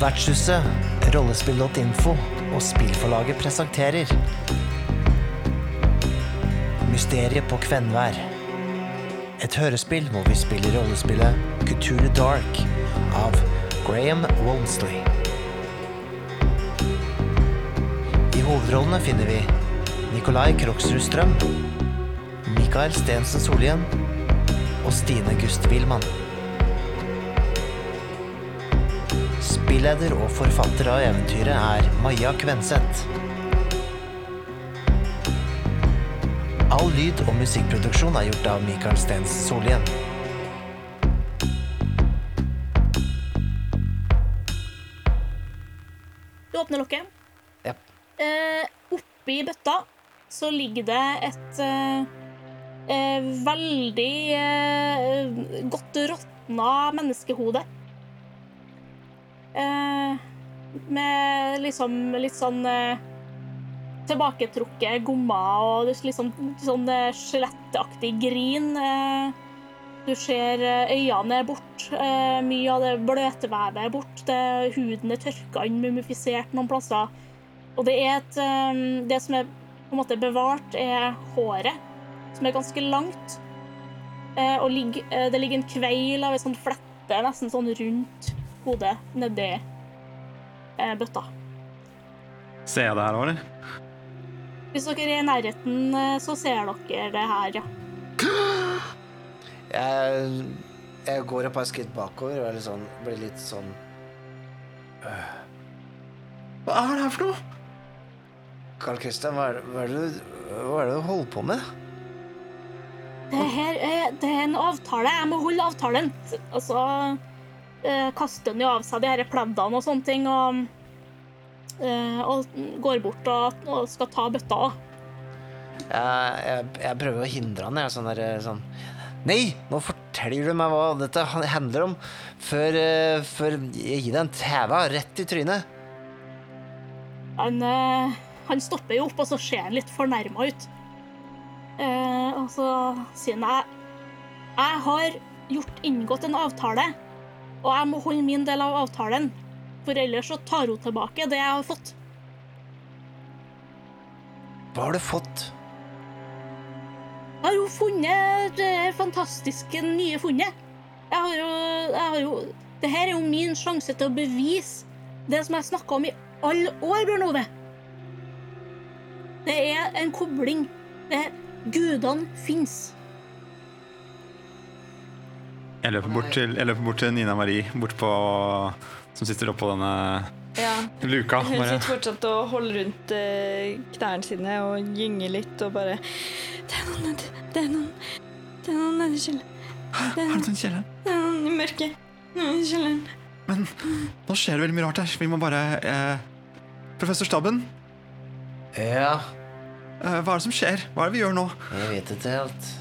Vertshuset, rollespill.info og spillforlaget presenterer Mysteriet på Kvenvær. Et hørespill hvor vi spiller rollespillet Couture Dark av Graham Walmsley. I hovedrollene finner vi Nikolai Kroksrud Strøm, Mikael Stensen Solhjell og Stine Gust Wilman. Spilleder og forfatter av eventyret er Maja Kvenseth. All lyd- og musikkproduksjon er gjort av Mikael Stensen Solhjell. Du åpner lokket. Ja. Eh, oppi bøtta så ligger det et eh, eh, veldig eh, godt råtna menneskehode. Eh, med liksom litt sånn eh, tilbaketrukket gommer og litt sånn, sånn eh, skjelettaktig grin. Du ser øynene er bort, eh, mye av det bløtvevet er bort, huden er tørka inn, mumifisert noen plasser. Og det er et Det som er på en måte bevart, er håret, som er ganske langt. Eh, og eh, det ligger en kveil av ei sånn flette nesten sånn rundt hodet nedi eh, bøtta. Ser jeg det her òg, eller? Hvis dere er i nærheten, eh, så ser dere det her, ja. Jeg, jeg går et par skritt bakover og er litt sånn, blir litt sånn Hva er det her for noe? Carl Christian, hva hva hva er det du holder på med? Det her er, det er en avtale. Jeg må holde avtalen. Og så eh, kaster han jo av seg de her pleddene og sånne ting, og, eh, og går bort og, og skal ta bøtta. Jeg, jeg, jeg prøver å hindre han. Jeg, sånn der, sånn Nei, nå forteller du meg hva dette handler om, før, eh, før jeg gir deg en tæva rett i trynet. Han, eh, han stopper jo opp, og så ser han litt fornærma ut. Eh, og så sier han jeg, jeg har gjort inngått en avtale, og jeg må holde min del av avtalen. For ellers så tar hun tilbake det jeg har fått. Hva har du fått? Jeg har jo funnet det fantastiske nye funnet. Jeg har jo, jeg har jo Det her er jo min sjanse til å bevise det som jeg snakka om i alle år, Bjørn Ove. Det er en kobling. Det er Gudene fins. Jeg løper bort til, jeg løper bort til Nina Marie, bort på, som sitter oppå denne Ja. luka. Hun Bare, sitter fortsatt og holder rundt eh, knærne sine og gynger litt og bare Det er noen Det er noen Det er noen nedi kjelleren. Det er noen, kjelleren? det er noen i mørket. Noen i kjelleren. Men nå skjer det veldig mye rart her. Vi må bare eh, Professor Stabben, Ja, hva er det som skjer? Hva er det vi gjør nå? jeg vet ikke helt.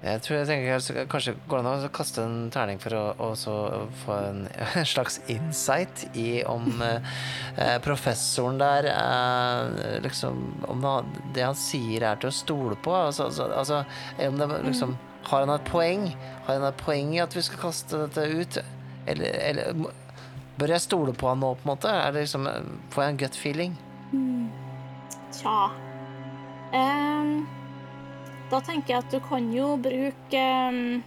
Jeg tror jeg tenker kanskje går det an å kaste en terning for å få en, en slags insight i om eh, eh, professoren der eh, liksom Om det, det han sier er til å stole på. Altså, altså, altså om det liksom Har han et poeng? Har han et poeng i at vi skal kaste dette ut? Eller, eller bør jeg stole på han nå, på en måte? Er det liksom, får jeg en gut feeling? Tja Um, Da tenker jeg at du kan jo bruke um,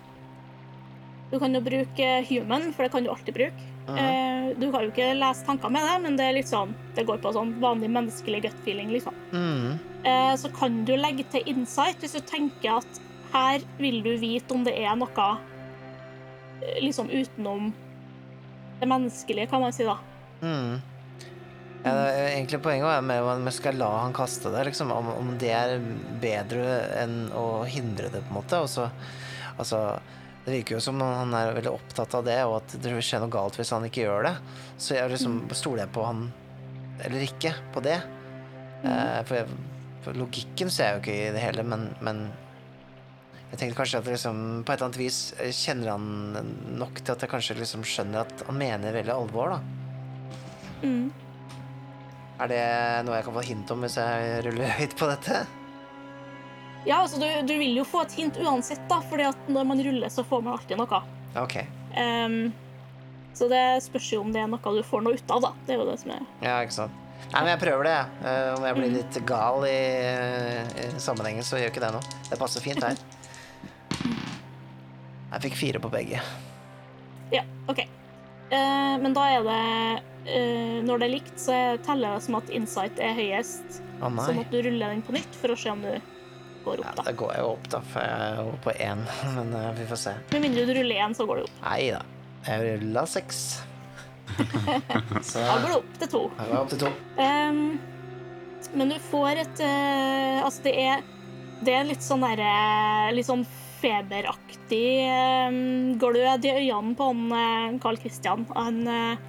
Du kan jo bruke human, for det kan du alltid bruke. Eh, du kan jo ikke lese tanker med det, men det er sånn Det går på sånn vanlig menneskelig gut feeling, liksom. Mm. Uh, så kan du legge til insight hvis du tenker at her vil du vite om det er noe eh, liksom utenom det menneskelige, kan man si, da. Mm. Ja, det er egentlig poenget var med om vi skal la han kaste det, liksom. Om, om det er bedre enn å hindre det, på en måte. Også, altså, det virker jo som om han er veldig opptatt av det, og at det vil skje noe galt hvis han ikke gjør det. Så jeg liksom, stoler jeg på han eller ikke på det? Eh, for, jeg, for logikken ser jeg jo ikke i det hele, men, men jeg tenkte kanskje at liksom, på et eller annet vis eh, kjenner han nok til at jeg kanskje liksom skjønner at han mener veldig alvor, da. Mm. Er det noe jeg kan få hint om hvis jeg ruller høyt på dette? Ja, altså, du, du vil jo få et hint uansett, da, fordi at når man ruller, så får man alltid noe. OK. Um, så det spørs jo om det er noe du får noe ut av, da. Det er jo det som er Ja, ikke sant. Nei, men jeg prøver det, jeg. Uh, om jeg blir Mm. litt gal i, i sammenhengen, så gjør ikke det noe. Det passer fint her. Jeg fikk fire på begge. Ja, OK. Uh, men da er det eh, Når det er likt, så teller det som at insight er høyest. Å nei. Sånn at du ruller den på nytt for å se om du går opp, da. da går jeg jo opp, da, for jeg er jo på én. Men uh, vi får se. Med mindre du ruller én, så går du opp. Nei da. Jeg rulla seks. Så Da går du opp til to. går opp til to. Um, men du får et uh, Altså, det er Det er litt sånn derre Litt sånn feberaktig um, glød i øynene på han Carl Christian. Han eh,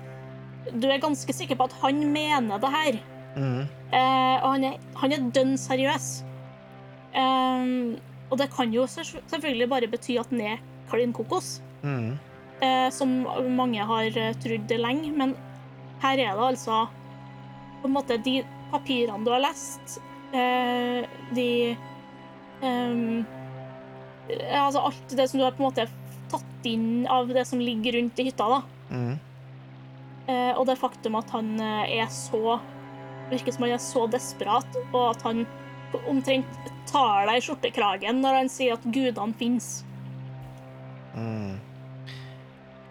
Du er ganske sikker på at han mener det her. Mm. Eh, og han er, han er dønn seriøs. Ehm, og det kan jo selvfølgelig bare bety at han er klin kokos, Mm. eh, som mange har eh, trodd lenge. Men her er det altså på en måte de papirene du har lest, eh, de ehm, Altså alt det som du har på en måte tatt inn av det som ligger rundt i hytta, da. Mhm. Eh, og det faktum at han eh, er så Virker som han er så desperat, og at han omtrent tar deg i skjortekragen når han sier at gudene fins. Mm.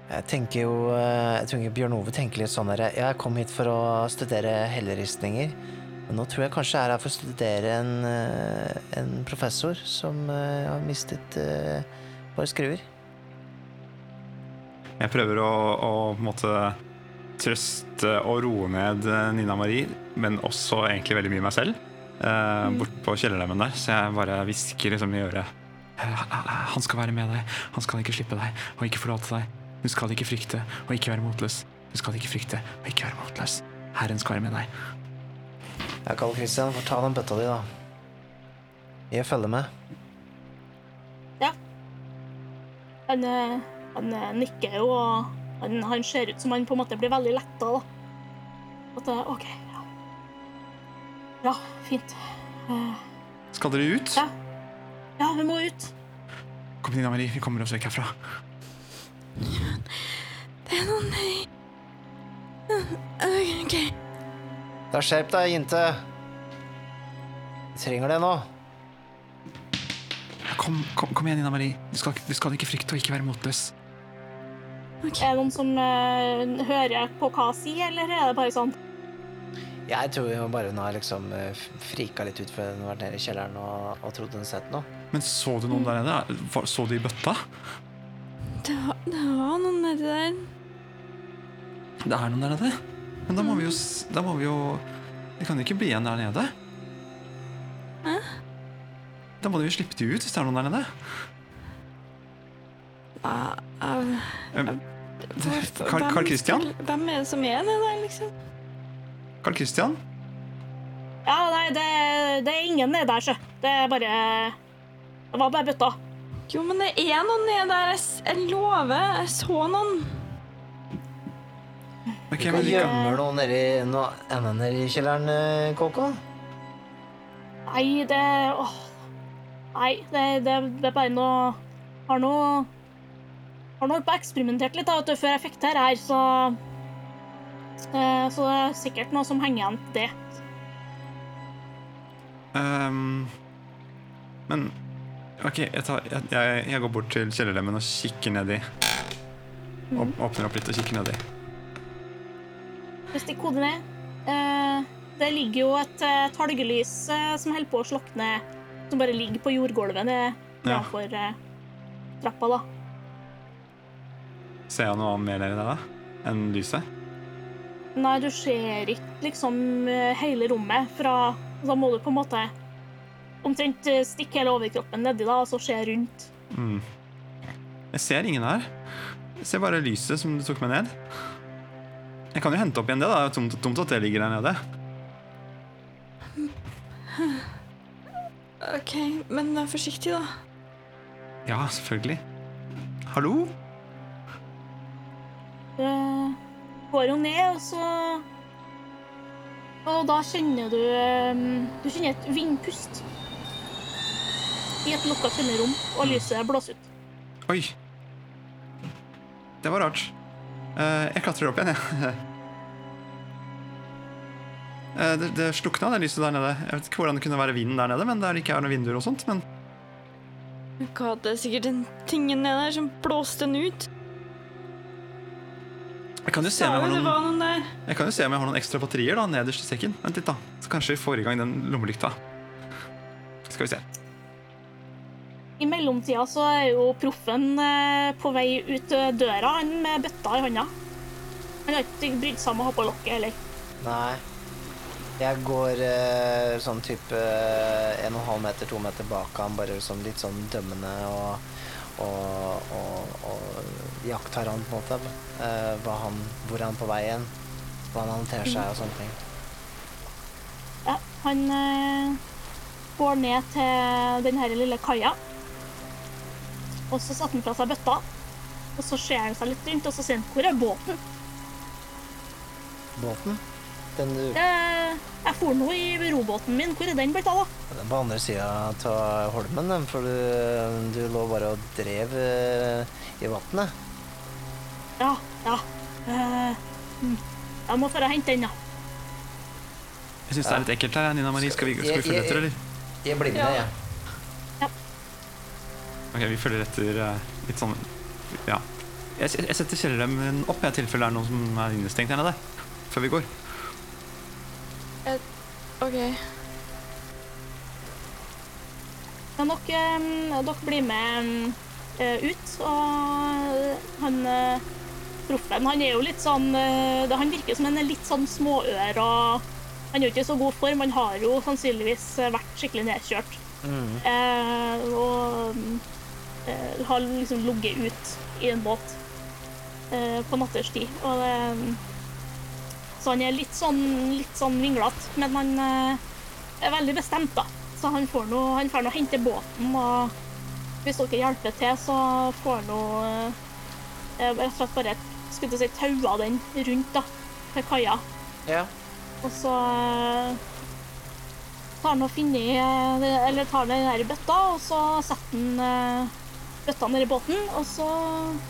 Jeg tenker jo eh, Jeg tror Bjørn Ove tenker litt sånn her Ja, jeg kom hit for å studere helleristninger. Men nå tror jeg kanskje jeg er her for å studere en, en professor som har mistet uh, et par skruer. Jeg prøver å, å på en måte trøste og roe ned eh, Nina Marie, men også egentlig veldig mye meg selv. Uh, bort på kjellerlemmen der, så jeg bare hvisker liksom i øret. «Eh, Han skal være med deg, han skal ikke slippe deg og ikke forlate deg. Du skal ikke frykte og ikke være motløs. Du skal ikke frykte og ikke være motløs. Herren skal være med deg. Ja, Karl Christian, får ta den bøtta di, da. Jeg følger med. Han, eh, han eh, nikker jo, og han, han ser ut som han på en måte blir veldig letta. At det, OK, ja. Ja, fint. Uh, Skal dere ut? Ja. ja, vi må ut. Kom, Nina Marie, vi kommer oss vekk herfra. Det er noen nei. OK. Da skjerp deg, jente. Vi trenger det nå. Kom, kom, kom igjen, Nina Marie. Du skal, du skal ikke frykte å ikke være motløs. Er det noen som uh, hører på hva hun sier, eller er det bare sånn Jeg tror jo bare hun har liksom eh, frika litt ut før hun har vært nede i kjelleren og, og trodde hun sett noe. Men så du noen der nede? Så du i bøtta? Det var, det var noen nedi der. Det er noen der nede. Men da må vi jo Da må vi jo Vi kan jo ikke bli igjen der nede. Hæ? Da må du jo slippe de ut hvis det er noen der nede. Uh, uh, Um, hvorfor- Carl- hvem Carl Christian? Hvem er det som er det der, liksom? Carl Christian? Ja, nei, det, det er ingen nede der, sjø. Det er bare Det var bare bøtta. Jo, men det er noen nede der. Jeg, jeg lover. Jeg så noen. Ok, Du kan gjemme noe nedi noe ende nedi kjelleren, KK? Nei, det Åh. Nei, det, det, det er bare noe Har noe Har nå på eksperimentert litt da, vet du, før jeg fikk det her, så eh, Så det er sikkert noe som henger igjen til det. Um, Men OK, jeg, tar, jeg, jeg, går bort til kjellerlemmen og kikker nedi. Og åpner opp litt og kikker nedi. De koder ned Uh, Det ligger jo et uh, talgelys uh, som holder på å slokne, som bare ligger på jordgulvet ned- Ja. eh, trappa, da. Ser jeg noe annet mer nedi der, da? Enn lyset? Nei, du ser ikke liksom eh, hele rommet fra Da må du på en måte omtrent eh, stikke hele overkroppen nedi da, og så se rundt. Mm. Jeg ser ingen her. Jeg ser bare lyset som du tok med ned. Jeg kan jo hente opp igjen det, da. Det er Tomt, tomt at det ligger der nede. OK, men vær forsiktig, da. Ja, selvfølgelig. Hallo? Eh, går jo ned, og så Og da kjenner du eh, Du kjenner et vindpust. i et lukka kjellerrom, og lyset blåser ut. Oi. Det var rart. Eh, jeg klatrer opp igjen, jeg. Eh, det, det slukna, det lyset der nede. Jeg vet ikke hvordan det kunne være vinden der nede, men der ikke er noen vinduer og sånt. Men Hva, det er sikkert den tingen nede der som blåste den ut. Jeg kan jo se om jeg har noen, noen jeg kan jo se om jeg har noen ekstra batterier da, nederst i sekken. Vent litt, da. Så kanskje vi får i gang den lommelykta. Skal vi se. I mellomtida så er jo proffen eh, på vei ut eh, døra, han med bøtta i hånda. Han har ikke brydd seg om å ha på lokket heller. Nei. Jeg går eh, sånn type eh, en og en halv meter, to meter bak han, bare sånn litt sånn dømmende og, og, og, og iakttar han på en måte. Hva han, hvor er han på vei igjen? Hvordan han håndterer seg og sånne ting. Ja, han eh, går ned til den her lille kaia. Og så setter han fra seg bøtta. Og så ser han seg litt rundt, og så sier han 'Hvor er båten?' Båten? Den du det, jeg for nå i robåten min. Hvor er den blitt av, da? Den på andre sida av holmen, den, for du, du lå bare og drev eh, i vannet. Ja, ja. Eh, hm. Jeg må dra og hente den, da. Jeg syns det er litt ekkelt her, Nina Marie. Skal vi, skal vi følge etter, eller? Jeg blir med, Ja. ja. Ok, vi følger etter eh, litt sånn Ja. Jeg, jeg setter kjellerremmen opp i tilfelle det er noen som er innestengt her nede. Før vi går. OK. Men dere, eh, dere blir med eh, ut, og han eh, proffen han er jo litt sånn eh, Han virker som en litt sånn småør og Han er jo ikke i så god form. Han har jo sannsynligvis vært skikkelig nedkjørt. Mm. Eh, og eh, har liksom ligget ut i en båt eh, på natterstid. Og det, så han er litt sånn, litt sånn vinglete, men han eh, er veldig bestemt, da. Så han får nå han får hente båten, og hvis dere hjelper til, så får han nå eh, rett og slett bare skulle si, taua den rundt da, til kaia. Ja. Og så eh, tar han og finner Eller tar den der bøtta, og så setter han bøtta nedi båten. Og så,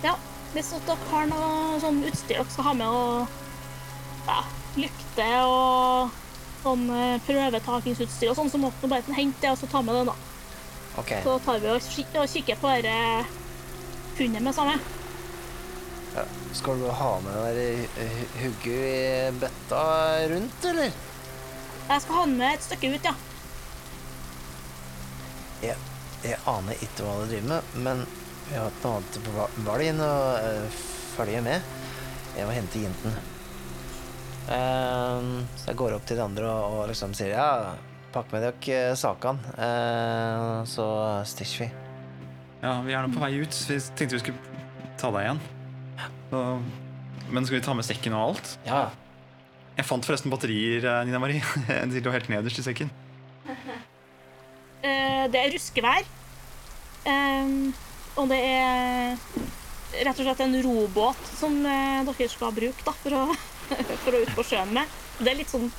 ja Hvis dere har noe sånn utstyr dere skal ha med, og ja, lykte og sånn eh, prøvetakingsutstyr og sånn, så måtte bare hente det og så ta med det, da. Okay. Så tar vi og, og kikker på dette funnet med samme. Ja. Skal du ha med det hugget i bøtta rundt, eller? Jeg skal ha den med et stykke ut, ja. Jeg, jeg aner ikke hva du driver med, men vi har hatt noe annet på va- valgen å følge med. Jeg må hente jenten. Ehm, så jeg går opp til de andre og, og liksom sier ja, pakk med dere eh, sakene, eh, så stikker vi. Ja, vi er nå på vei ut. Vi tenkte vi skulle ta deg igjen. Så, men skal vi ta med sekken og alt? Ja. Jeg fant forresten batterier, eh, Nina Marie. De lå helt nederst i sekken. Eh, det er ruskevær. Ehm, og det er rett og slett en robåt som dere skal bruke da, for, å, for å ut på sjøen med. Det er litt sånn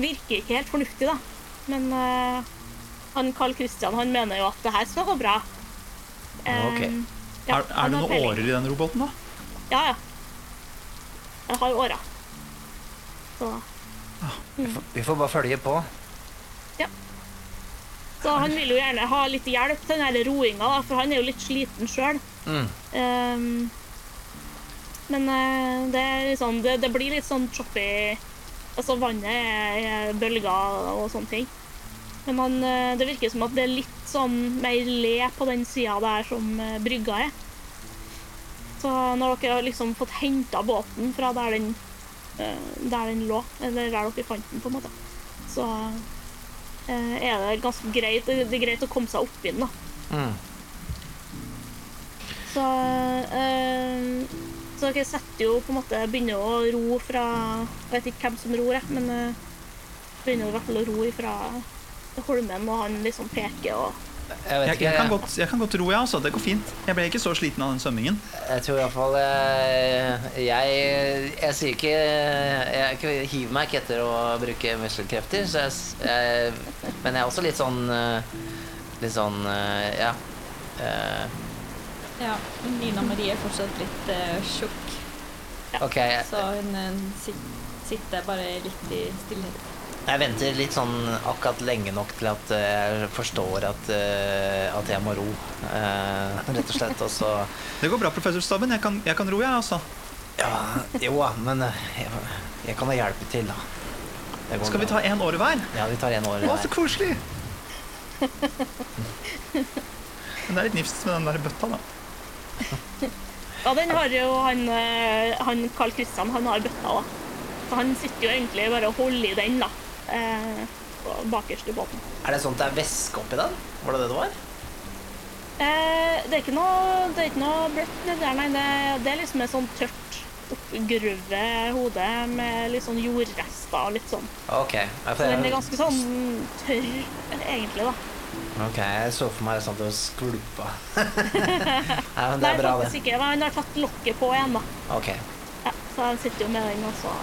Virker ikke helt fornuftig, da. Men uh, han Carl Christian han mener jo at det her skal gå bra. Ok. Ehm, ja, er, er det noen peiling. årer i den roboten, da? Ja, ja. Jeg har jo åra. Så Vi får, vi får bare følge på. Så han vil jo gjerne ha litt hjelp til den roinga, for han er jo litt sliten sjøl. Mm. Men eh, det, liksom, det, det blir litt sånn choppy Altså, vannet er, er bølger og sånne ting. Men man, eh, det virker som at det er litt sånn mer le på den sida der som eh, brygga er. Så når dere har liksom fått henta båten fra der den, der den lå, eller der dere fant den, på en måte, så er det ganske greit, det er greit å komme seg opp i den. da. Mm. Så, eh, så dere setter jo på en måte Begynner å ro fra Jeg vet ikke hvem som ror, jeg, men eh, begynner i hvert fall å ro ifra Holmen, og han liksom peker og Jeg vet Jeg, ikke. jeg, kan godt, jeg kan godt ro, jeg, altså. Det går fint. Jeg ble ikke så sliten av den svømmingen. Jeg tror iallfall jeg, jeg Jeg sier ikke Jeg hiver meg ikke etter å bruke muskelkrefter, så jeg, jeg, men jeg er også litt sånn eh, litt sånn eh, Ja. Ja, Nina Marie er fortsatt litt uh, tjukk, OK. så hun eh, sit, sitter bare litt i stillhet. Jeg venter litt sånn akkurat lenge nok til at eh, jeg forstår at, at jeg må ro. eh, rett og slett. Og så Det går bra, professor Stabben. Jeg kan, jeg kan ro, jeg, altså. Ja, jo da, men jeg, jeg kan da hjelpe til, da. Skal vi ta én år hver? Ja, vi tar én år. Å, så koselig! Men det er litt nifst med den der bøtta, da. Ja, den har jo han, eh, han Carl Christian, han har bøtta, da. Så han sitter jo egentlig bare og holder i den, da. Eh, bakerst i båten. Er det sånn at det er væske oppi den? Var det det det var? Eh, det er ikke noe, det er ikke noe bløtt nedi der, nei. Det, det er liksom et sånn tørt, oppgrøvet hode med litt sånn jordrester og litt sånn. OK. Så den er ganske sånn tørr, egentlig, da. Ok, jeg så for meg sånn at det var skvulpa. Nei, men det er bra, det. ikke. Men han har tatt lokket på igjen, da. OK. Ja, så han sitter jo med den, og så,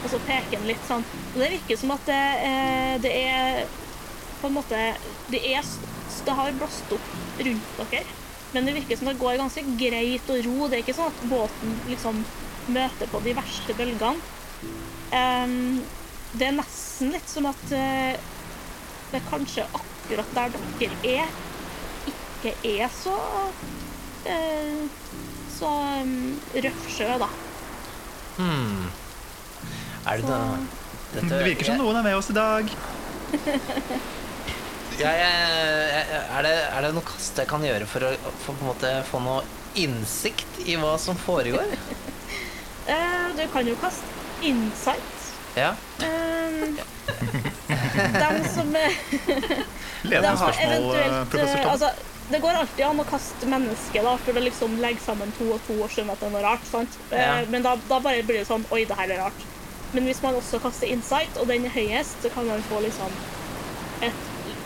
og så peker han litt sånn. Og det virker som at det, eh, det er på en måte Det er Det har blåst opp rundt dere, men det virker som det går ganske greit å ro. Det er ikke sånn at båten liksom møter på de verste bølgene. Um, det er nesten litt som at uh, det kanskje akkurat der dere er, ikke er så eh, så um, røff sjø, da. Hmm. Er det da Dette, Det virker som noen er med oss i dag. Ja, jeg, jeg, er, det, er det noe kast jeg kan gjøre for å for på en måte få noe innsikt i hva som foregår? Eh, du kan jo kaste insight. Ja. Um, de som eh, Ledende spørsmål, eh, professor Tom. Altså, Det går alltid an å kaste mennesket da, for å liksom legge sammen to og to og skjønne at det er noe rart. sant? Eh, Ja. Men da, da bare blir det sånn Oi, det her er rart. Men hvis man også kaster insight, og den er høyest, så kan man få liksom et,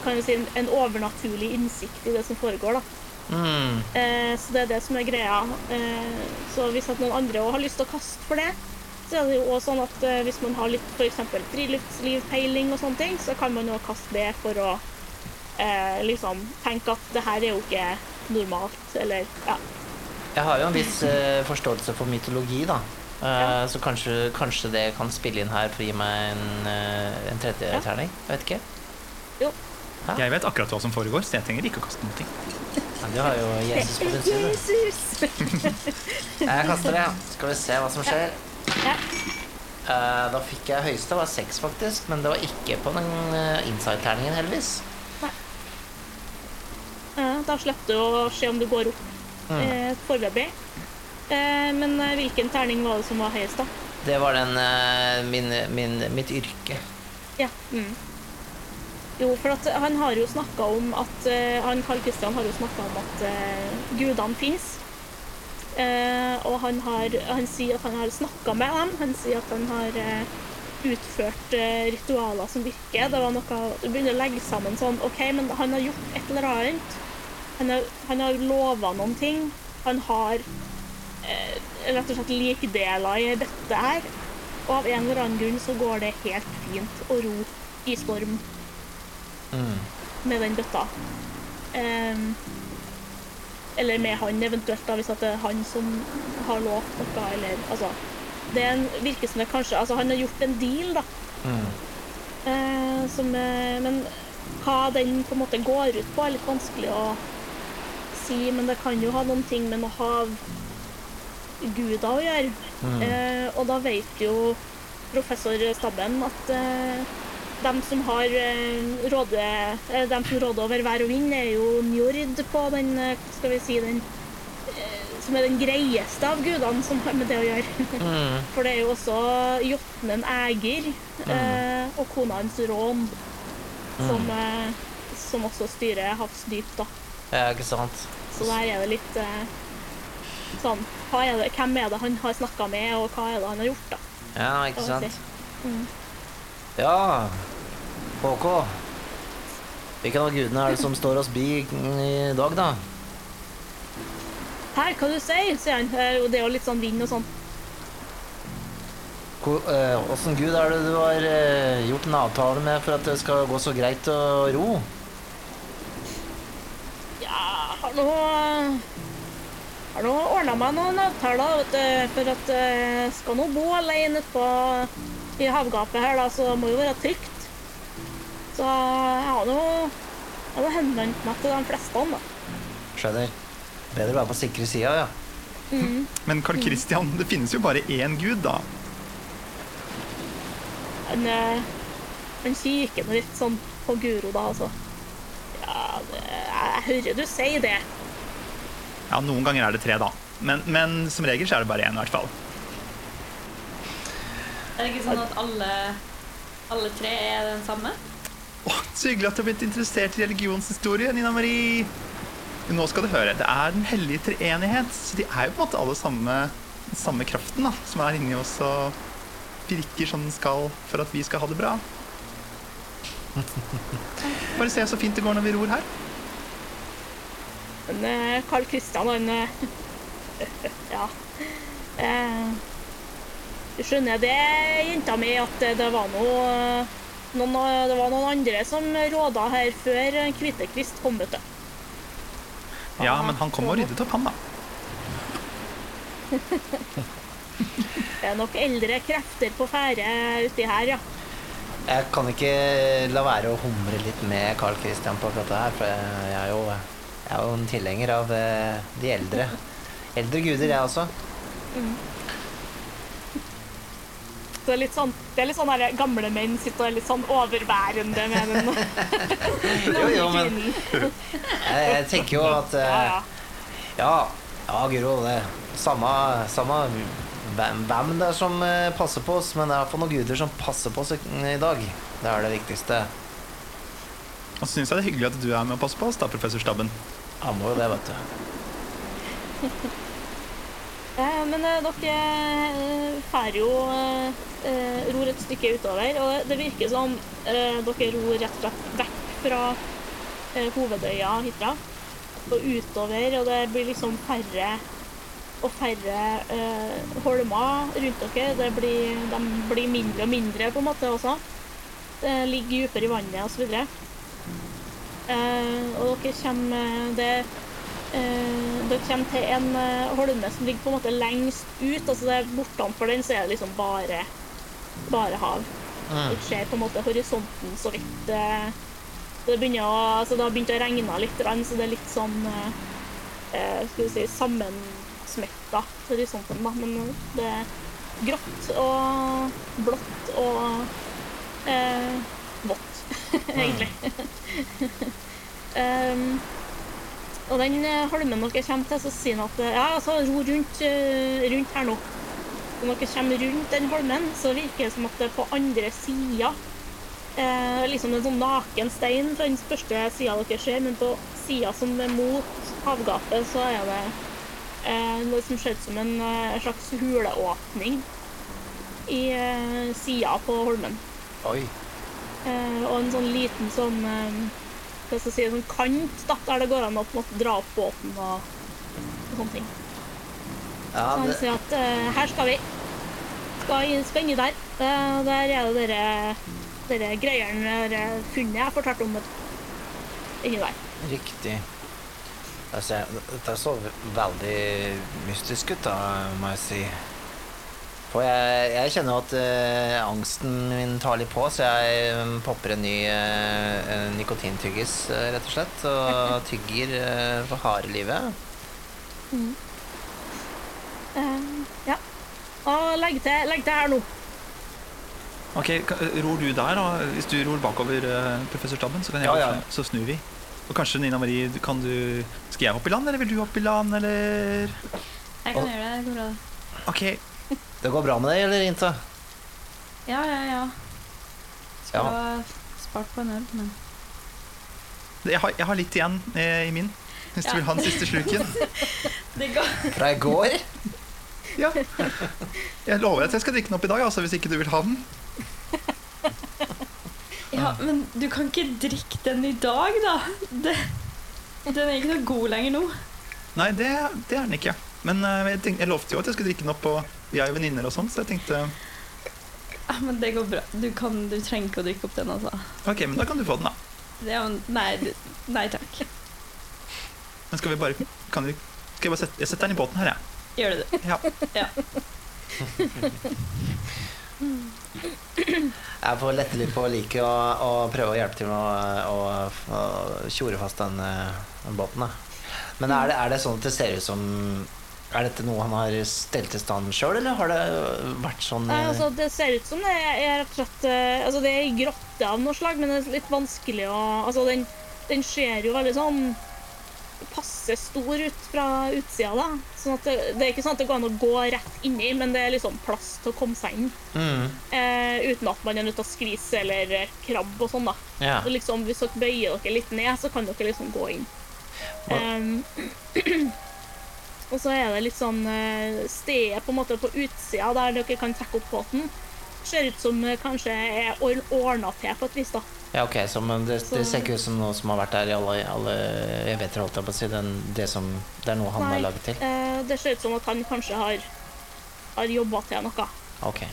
kan si, en, overnaturlig innsikt i det som foregår. da. Mm. Eh, så det er det som er greia. Eh, så hvis noen andre òg har lyst til å kaste for det, så er det jo også sånn at eh, hvis man har litt f.eks. friluftslivpeiling og sånne ting, så kan man jo kaste det for å eh, liksom tenke at det her er jo ikke normalt, eller ja. Jeg har jo en viss eh, forståelse for mytologi, da. Eh, Så kanskje, kanskje det kan spille inn her for å gi meg en, uh, en tredje Ja. terning? Jeg vet ikke. Jo. Jeg vet akkurat hva som foregår, så jeg trenger ikke å kaste noe. Ja, du har jo Jesus på din side. Jesus! Jeg kaster det. Skal vi se hva som skjer. Ja. Uh, da fikk jeg høyeste, var seks faktisk, men det var ikke på den uh, inside-terningen, heldigvis. Da slipper du å se om du går opp Mm. eh, foreløpig. Eh, men eh, hvilken terning var det som var høyest, da? Det var den eh, min, min, mitt yrke. Ja. Mm. Jo, for at han har jo snakka om at eh, Han Karl Kristian har jo snakka om at gudene fins. Eh, og han, har, han sier at han har snakka med dem. Han sier at han har utført ritualer som virker. Det var noe Du begynner å legge sammen sånn OK, men han har gjort et eller annet. Han har, han har lova noen ting. Han har eh, rett og slett likdeler i dette her. Og av en eller annen grunn så går det helt fint å ro i storm Mm. med den bøtta. Eh, eller med han eventuelt, da, hvis det er han som har lovt noe, eller altså Det en, virker som det kanskje Altså, han har gjort en deal, da. Mm. Eh, som, eh, men hva den på en måte går ut på, er litt vanskelig å si. Men det kan jo ha noen ting med noe havguder å gjøre. Mm. Eh, og da vet jo professor Stabben at eh, dem som har eh, råde, eh, dem som råder over vær og vind, er jo Njord på den eh, skal vi si, den eh, som er den greieste av gudene som har med det å gjøre. Mm. For det er jo også Jotnen Ægir eh, og kona hans Rån som, eh, som også styrer havsdyp, da. Ja, ikke sant? Så der er det litt eh, sånn er det, Hvem er det han har snakka med, og hva er det han har gjort, da? Ja, ikke sant? Mm. Ja, HK. Hvilken av gudene er det som står oss bi i dag, da? Her, hva du sier, sier han. Eh, Og det er jo litt sånn vind og sånn. Eh, Åssen gud er det du har gjort en avtale med for at det skal gå så greit å ro? Nå har nå ordna meg noen avtaler, vet du, for at jeg skal nå bo alene ute på i havgapet her, da, så det må jo være trygt. Så jeg har nå jeg har henvendt meg til de fleste, da. Skjønner. Bedre å være på sikre sida, ja. Men Carl Christian, det finnes jo bare én gud, da. Han, eh, han kikker nå litt sånn på Guro, da, altså. Ja, det, jeg hører du sier det. Ja, Noen ganger er det tre, da. Men, men som regel så er det bare én, i hvert fall. Er det ikke sånn at alle, alle tre er den samme? Åh, så hyggelig at du har blitt interessert i religionshistorie, Nina Marie. Nå skal du høre, Det er Den hellige treenighet. Så de er jo på en måte alle samme, samme kraften da, som er inni oss og virker som den skal for at vi skal ha det bra. Bare se så fint det går når vi ror her. Men eh, Carl Christian, han eh, Ja. Eh, Du skjønner det, jenta mi, at det var noe noen, det var noen andre som råda her før Kvittekvist kom, vet du. Ja, men han kom og ryddet opp, han, da. Det er nok eldre krefter på ferde uti her, ja. Jeg kan ikke la være å humre litt med Carl Christian på akkurat det her, for jeg er jo, jeg er jo en tilhenger av eh, de eldre. Eldre guder, jeg også. Mm. det er litt sånn, det er litt sånn der gamle menn sitter og er litt sånn overværende med den Jo, jo, men jeg, jeg tenker jo at Ja, eh, ja. Ja, Guro. Det samme, samme hvem hvem det er som eh, passer på oss, men det er iallfall noen guder som passer på oss i dag. Det er det viktigste. Og så syns jeg det er hyggelig at du er med og passer på oss, da, professor Stabben. Ja, må jo det, vet du. ja, Men eh, dere fer jo eh, ror et stykke utover, og det virker som eh, dere ror rett og slett vekk fra hovedøya Hitra og utover, og det blir liksom færre og færre eh, holmer rundt dere. Det blir, de blir mindre og mindre på en måte også. Det ligger dypere i vannet osv. Eh, og dere kommer det Eh, dere kommer til en eh, holme som ligger på en måte lengst ut. altså det Bortenfor den så er det liksom bare, bare hav. Du ser på en måte horisonten så vidt. det, begynner å, altså det har begynt å regne litt, så det er litt sånn Skal vi si sammensmelta horisonten, da. Men det er grått og blått og eh, vått, egentlig. um, og den eh, holmen dere kommer til, så sier han at eh, ja, altså, ro rundt, eh, rundt her nå. Når dere kommer rundt den holmen, så virker det som at det på andre sida eh, Liksom en sånn naken stein fra den første sida dere ser, men på sida som er mot havgapet, så er det eh, noe som ser ut som en eh, slags huleåpning i eh, sida på holmen. Oi. Eh, og en sånn liten sånn eh, hva skal jeg si, sånn kant da, der det går an å på en måte dra opp båten og, og sånne ting. Ja, Så han sier at eh, her skal vi. Skal, spenne der. Eh, der er det dere, dere greiene, dere funnet jeg fortalte om. Inni der. riktig. Altså, dette så veldig mystisk ut, da, må jeg si. For jeg, jeg kjenner at eh, angsten min tar litt på, så jeg um, popper en ny eh, nikotintyggis, eh, rett og slett. Og tygger eh, for harde livet. Eh, ja. Og legg til, legg til her nå. Ok, Ror du der, da? Hvis du ror bakover eh, professor Stabben, så, kan jeg Ja, ja. så snur vi. Og kanskje Nina Marie, kan du Skal jeg hoppe i land, eller vil du hoppe i land, eller Jeg kan gjøre det. det går bra. OK. Det går bra med deg, eller, Inta? Ja, ja, ja. Skulle Ja. ha spart på en øl, men Jeg har, jeg har litt igjen eh, i min, hvis Ja. du vil ha den siste sluken. Det går. Fra i går? Ja. Jeg lover at jeg skal drikke den opp i dag, altså, hvis ikke du vil ha den. Ja, men du kan ikke drikke den i dag, da. Det, den er ikke noe god lenger nå. Nei, det, det er den ikke. Men eh, jeg, tenkte, jeg lovte jo at jeg skulle drikke den opp, og vi er jo venninner og sånn, så jeg tenkte Ja, men det går bra. Du, kan, du trenger ikke å drikke opp den, altså. OK, men da kan du få den, da. Ja, Nei, nei takk. Men skal vi bare kan vi, Skal jeg bare sette, jeg setter den i båten her, jeg. Gjør du det? Ja. Ja. Jeg får lette litt på liket og, og prøve å hjelpe til med å, å, å tjore fast den, eh, den båten. Da. Men er det, er det sånn at det ser ut som Er dette noe han har stelt i stand sjøl, eller har det vært sånn Nei, eh, altså, det ser ut som det er rett og slett eh, Altså, det er ei grotte av noe slag, men det er litt vanskelig å Altså, den, den ser jo veldig sånn passe stor ut fra utsida, da. Sånn at det, det er ikke sånn at det går an å gå rett inni, men det er liksom plass til å komme seg inn. mm, Eh, uten at man er nødt til å skvise eller krabbe og sånn, da. Ja. Liksom, hvis dere bøyer dere litt ned, så kan dere liksom gå inn. Em, og så er det litt sånn eh, Stedet på en måte på utsida der dere kan trekke opp båten, ser ut som eh, kanskje er ordna til på et vis, da. ja, ok, så men det, det ser ikke ut som noe som har vært der i alle, alle evigheter, holdt jeg på å si. Den, det, som, det er noe han Nei. har laget til? Eh, det ser ut som at han kanskje har, har jobba til noe. Ok.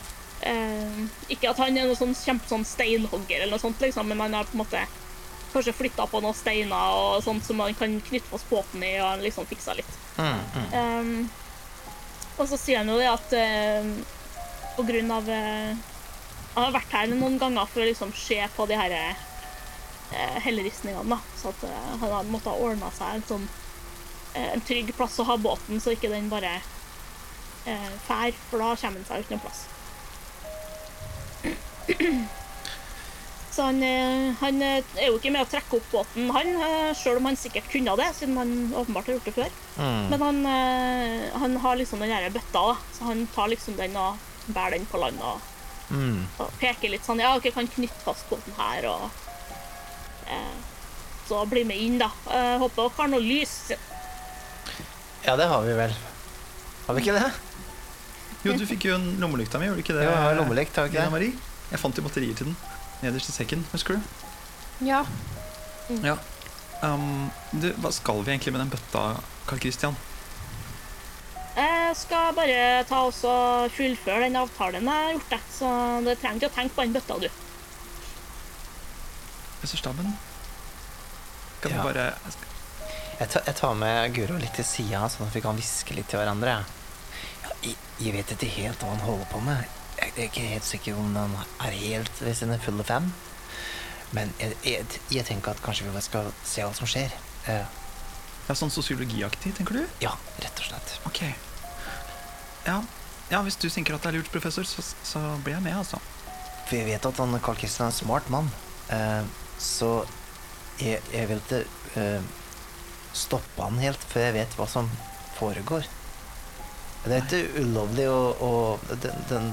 Eh, ikke at han er noe sånn kjempe sånn eller noe sånt, liksom, men han har på en måte kanskje flytta på noen steiner og sånt som man kan knytte fast båten i og liksom fiksa litt. Mm, mm. Um, og så sier han jo det at uh, på grunn av uh, Han har vært her noen ganger for å liksom se på de her uh, helleristningene, da. Så at uh, han har måttet ha ordna seg en sånn eh, en trygg plass å ha båten, så ikke den bare uh, fær, for da kommer han seg ut noen plass. Så han, eh, han eh, er jo ikke med å trekke opp båten, han, eh, selv om han sikkert kunne det, siden han åpenbart har gjort det før. Mm. Men han, han har liksom den derre bøtta, da. Så han tar liksom den og bærer den på land og, Mm. og peker litt sånn Ja, dere kan knytte fast båten her og eh, Så bli med inn, da. Eh, håper dere har noe lys. Ja, det har vi vel. Har vi ikke det? Jo, du fikk jo en lommelykta mi, gjorde du ikke det? Jo, jeg har lommelykt, har ikke det? Jeg fant jo batterier til den nederst i sekken, husker du? Ja. Ja. Um, du, hva skal vi egentlig med den bøtta, Karl Christian? Jeg skal bare ta oss og fullføre den avtalen jeg har gjort, Det, Så du trenger ikke å tenke på den bøtta, du. Østerstaben? Kan Ja. vi bare Jeg tar, jeg tar med Guro litt til sida, sånn at vi kan hviske litt til hverandre. Ja, jeg, jeg vet ikke helt hva han holder på med. Jeg er ikke helt sikker om han er helt ved sine fulle fem. Men jeg, jeg, jeg tenker at kanskje vi skal se hva som skjer. Eh, Ja, sånn sosiologiaktig, tenker du? ja, rett og slett. Ok. Ja, ja hvis du tenker at det er lurt, professor, så, så blir jeg med, altså. For jeg vet at han Carl Christian er en smart mann. Uh, så jeg, jeg vil ikke uh, stoppe han helt før jeg vet hva som foregår. Det er ikke ulovlig å, å den, den,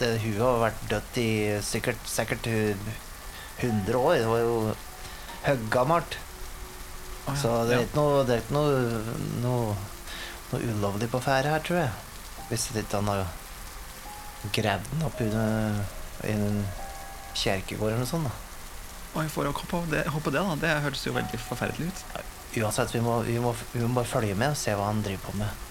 det Hun har vært dødt i sikkert, sikkert 100 år. Det var jo høggammelt. Oh, ja. Så det er ikke noe, det er ikke noe, noe, noe ulovlig på ferde her, tror jeg. Hvis ikke han har gravd den opp under, i en kjerkegård eller noe sånt. da. Oi, får jeg håpe det, hoppe det, da. Det høres jo veldig forferdelig ut. Uansett, vi må, vi, må, vi må bare følge med og se hva han driver på med.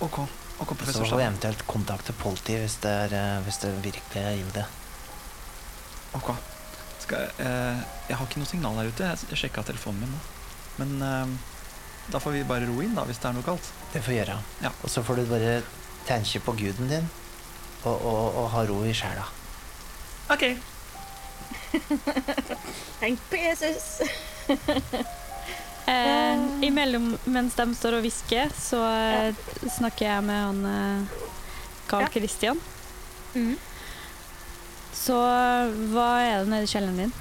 Ok, ok, Så professor får vi eventuelt kontakte politiet hvis det, er, eh, hvis det virkelig er ille. Ok. Skal, jeg- eh, jeg har ikke noe signal her ute. Jeg, jeg sjekka telefonen min nå. Men eh, da får vi bare ro inn, da, hvis det er noe galt. Det får vi gjøre. Ja. Og så får du bare tenke på guden din og, og, og ha ro i sjela. Ok. Tenk på Jesus. Eh, imellom, mens de står og hvisker, så ja. snakker jeg med han eh, Carl Ja. Christian. Mm. Så hva er det nede i kjelleren din?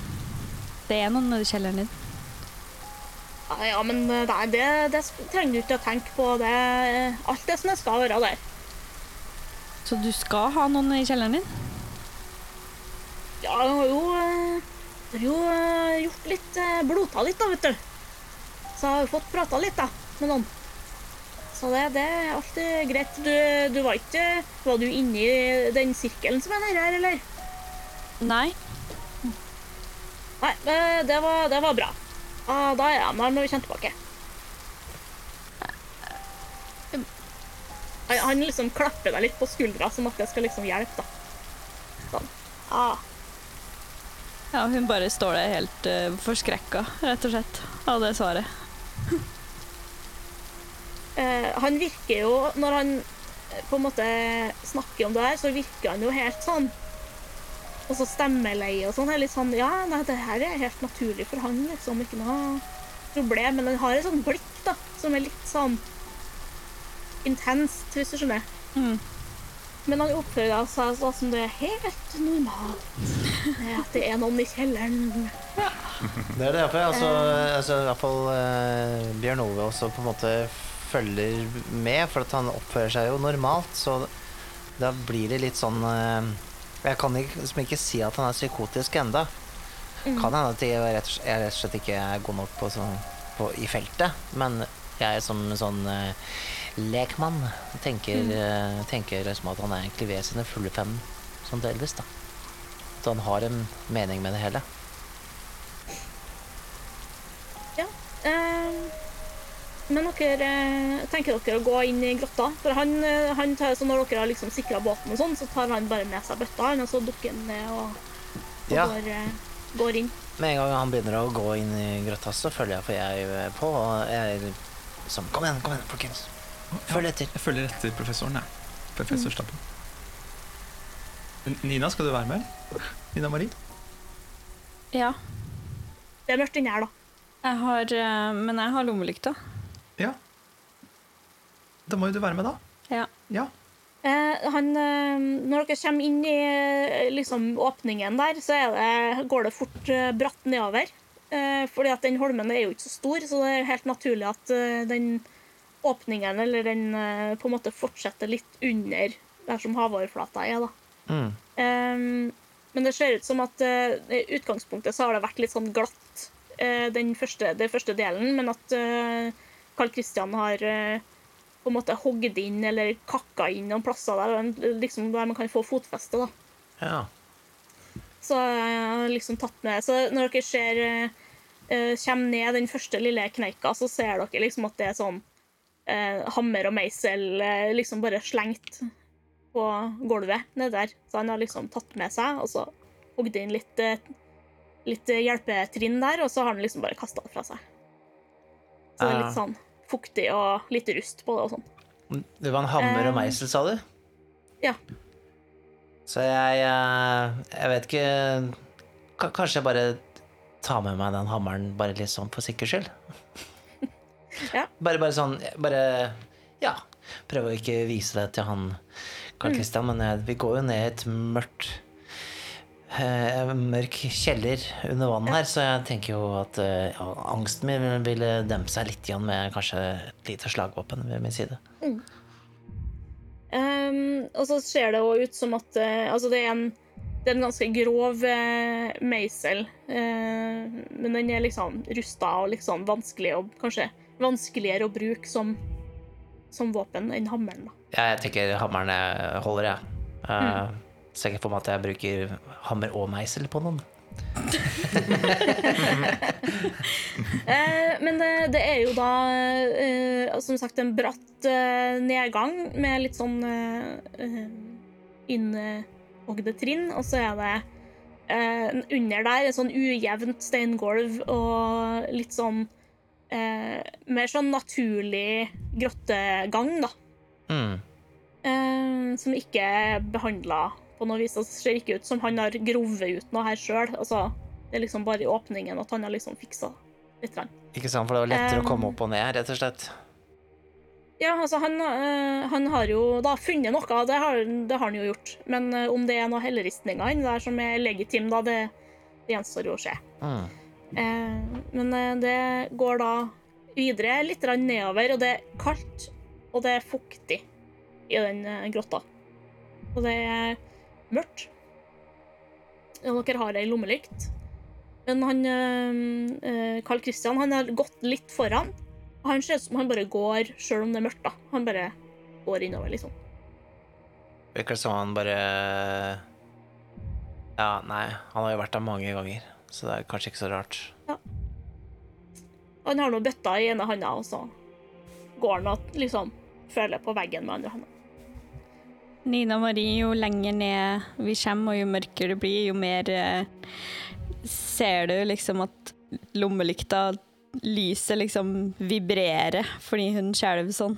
Det er noen nede i kjelleren din. Ja, ja, men eh, nei, det, det trenger du ikke å tenke på. Det, alt det som det skal være der. Så du skal ha noen i kjelleren din? Ja, jeg har jo, eh, jeg har jo eh, gjort litt blodta blota litt, da, vet du. Så jeg har jo fått prata litt, da, med noen. Så det, det er alltid greit. Du, du var ikke Var du inni den sirkelen som er nedi her, eller? Nei. Nei, eh, det var, det var bra. Ah, da er jeg med når vi kommer tilbake. Han, han liksom klapper deg litt på skuldra, som at det skal liksom hjelpe, da. Sånn. Ah. Ja, hun bare står der helt uh, forskrekka, rett og slett, av det svaret. Eh, Han virker jo Når han eh, på en måte snakker om det her, så virker han jo helt sånn Og så stemmeleie og sånn. er Litt sånn Ja, nei, det her er helt naturlig for han, liksom. Ikke noe problem. Men han har et sånt blikk, da, som er litt sånn intenst, hvis du skjønner. Mm. Men han oppfører seg sånn som det er helt normalt. Det At det er noen i kjelleren. Det er det derfor. Altså, altså, I hvert fall uh, Bjørn Ove også på en måte følger med, for at han oppfører seg jo normalt. Så da blir det litt sånn eh, Jeg kan ikke, liksom ikke si at han er psykotisk enda Kan hende at jeg rett, jeg rett og slett ikke er god nok på, sånn, på, i feltet. Men jeg som sånn eh, lekmann tenker, mm. tenker liksom at han er egentlig ved sine fulle fem sånn delvis. da At han har en mening med det hele. Ja. Eh, men dere eh, tenker dere å gå inn i grotta? For han, eh, han tar, så Når dere har liksom sikra båten, og sånn, så tar han bare med seg bøtta, og så dukker han ned og, og Ja. går, eh, går inn. Med en gang han begynner å gå inn i grotta, så følger jeg for jeg på. Og jeg er sånn Kom igjen, kom igjen, folkens. Følg etter. Jeg følger etter professoren, jeg. Professor Stappen. Nina, skal du være med? Nina Marie? Ja. Det er mørkt inni her, da. Jeg har eh, Men jeg har lommelykta. Ja. Da må jo du være med, da. Ja. Ja. Eh, han, eh, når dere kommer inn i eh, liksom, åpningen der, så er det, går det fort bratt nedover. Eh, fordi at den holmen er jo ikke så stor, så det er helt naturlig at den åpningen eller den eh, på en måte fortsetter litt under der som havoverflata er. da. Mm. Um, men det ser ut som at i i utgangspunktet så har det vært litt sånn glatt uh, den første, den første delen, men at uh, Carl Christian har eh, på en måte hogd inn eller kakka inn noen plasser der, liksom der man kan få fotfeste. da. Ja. Så jeg har liksom tatt med Så når dere ser eh, eh, kommer ned den første lille kneika, så ser dere liksom at det er sånn eh, hammer og meisel eh, liksom bare slengt på gulvet nede der. Så han har liksom tatt med seg, og så hogd inn litt, eh, litt hjelpetrinn der, og så har han liksom bare kasta det fra seg. Så det er Ah. litt sånn fuktig og litt rust på det og sånn. Det var en hammer og Eh, meisel, sa du? ja. Så jeg eh, Jeg vet ikke Kanskje jeg bare tar med meg den hammeren bare litt sånn for sikkerhets skyld? Ja. Bare, bare sånn Bare Ja. Prøve å ikke vise det til han Carl Christian, men eh, vi går jo ned i et mørkt eh, mørk kjeller under vann her, så jeg tenker jo at eh, angsten min ville dempe seg litt igjen med kanskje et lite slagvåpen ved min side. Ehm, og så ser det jo ut som at eh, Altså, det er en, det er en ganske grov uh, meisel. uh, men den er liksom rusta og liksom vanskelig å kanskje vanskeligere å bruke som, som våpen enn hammeren. da. Ja, jeg tenker hammeren holder, jeg. Uh, Ser ikke for meg at jeg bruker hammer og meisel på noen. Eh, men det, det er jo da eh, som sagt en bratt eh, nedgang med litt sånn uh, innhogde trinn, og så er det eh, under der et sånn ujevnt steingulv og litt sånn eh, mer sånn naturlig grottegang, da. Mm. eh, som ikke er behandla på noe vis. Det ser ikke ut som han har grovet ut noe her sjøl. Altså, det er liksom bare i åpningen at han har liksom fiksa litt. Rann. Ikke sant, for det var lettere å komme Um, opp og ned, rett og slett. Ja, altså, han, øh, han har jo da funnet noe, det har, det har han jo gjort. Men øh, om det er noe helleristninger inni der som er legitim, da, det, det gjenstår jo å se. Mm. Eh, men eh, det går da videre litt nedover, og det er kaldt, og det er fuktig i den eh, grotta. Og det er mørkt. Og dere har ei lommelykt. Men han Carl Christian han har gått litt foran. Og han ser ut som han bare går sjøl om det er mørkt. da. Han bare går innover, liksom. Virker det som han bare Ja, nei, han har jo vært der mange ganger, så det er kanskje ikke så rart. Han har nå bøtta i ene handa, og så går han og liksom føler på veggen med andre handa. Nina Marie, jo lenger ned vi kommer, og jo mørkere det blir, jo mer eh, ser du liksom at lommelykta lyset liksom vibrerer fordi hun skjelver sånn.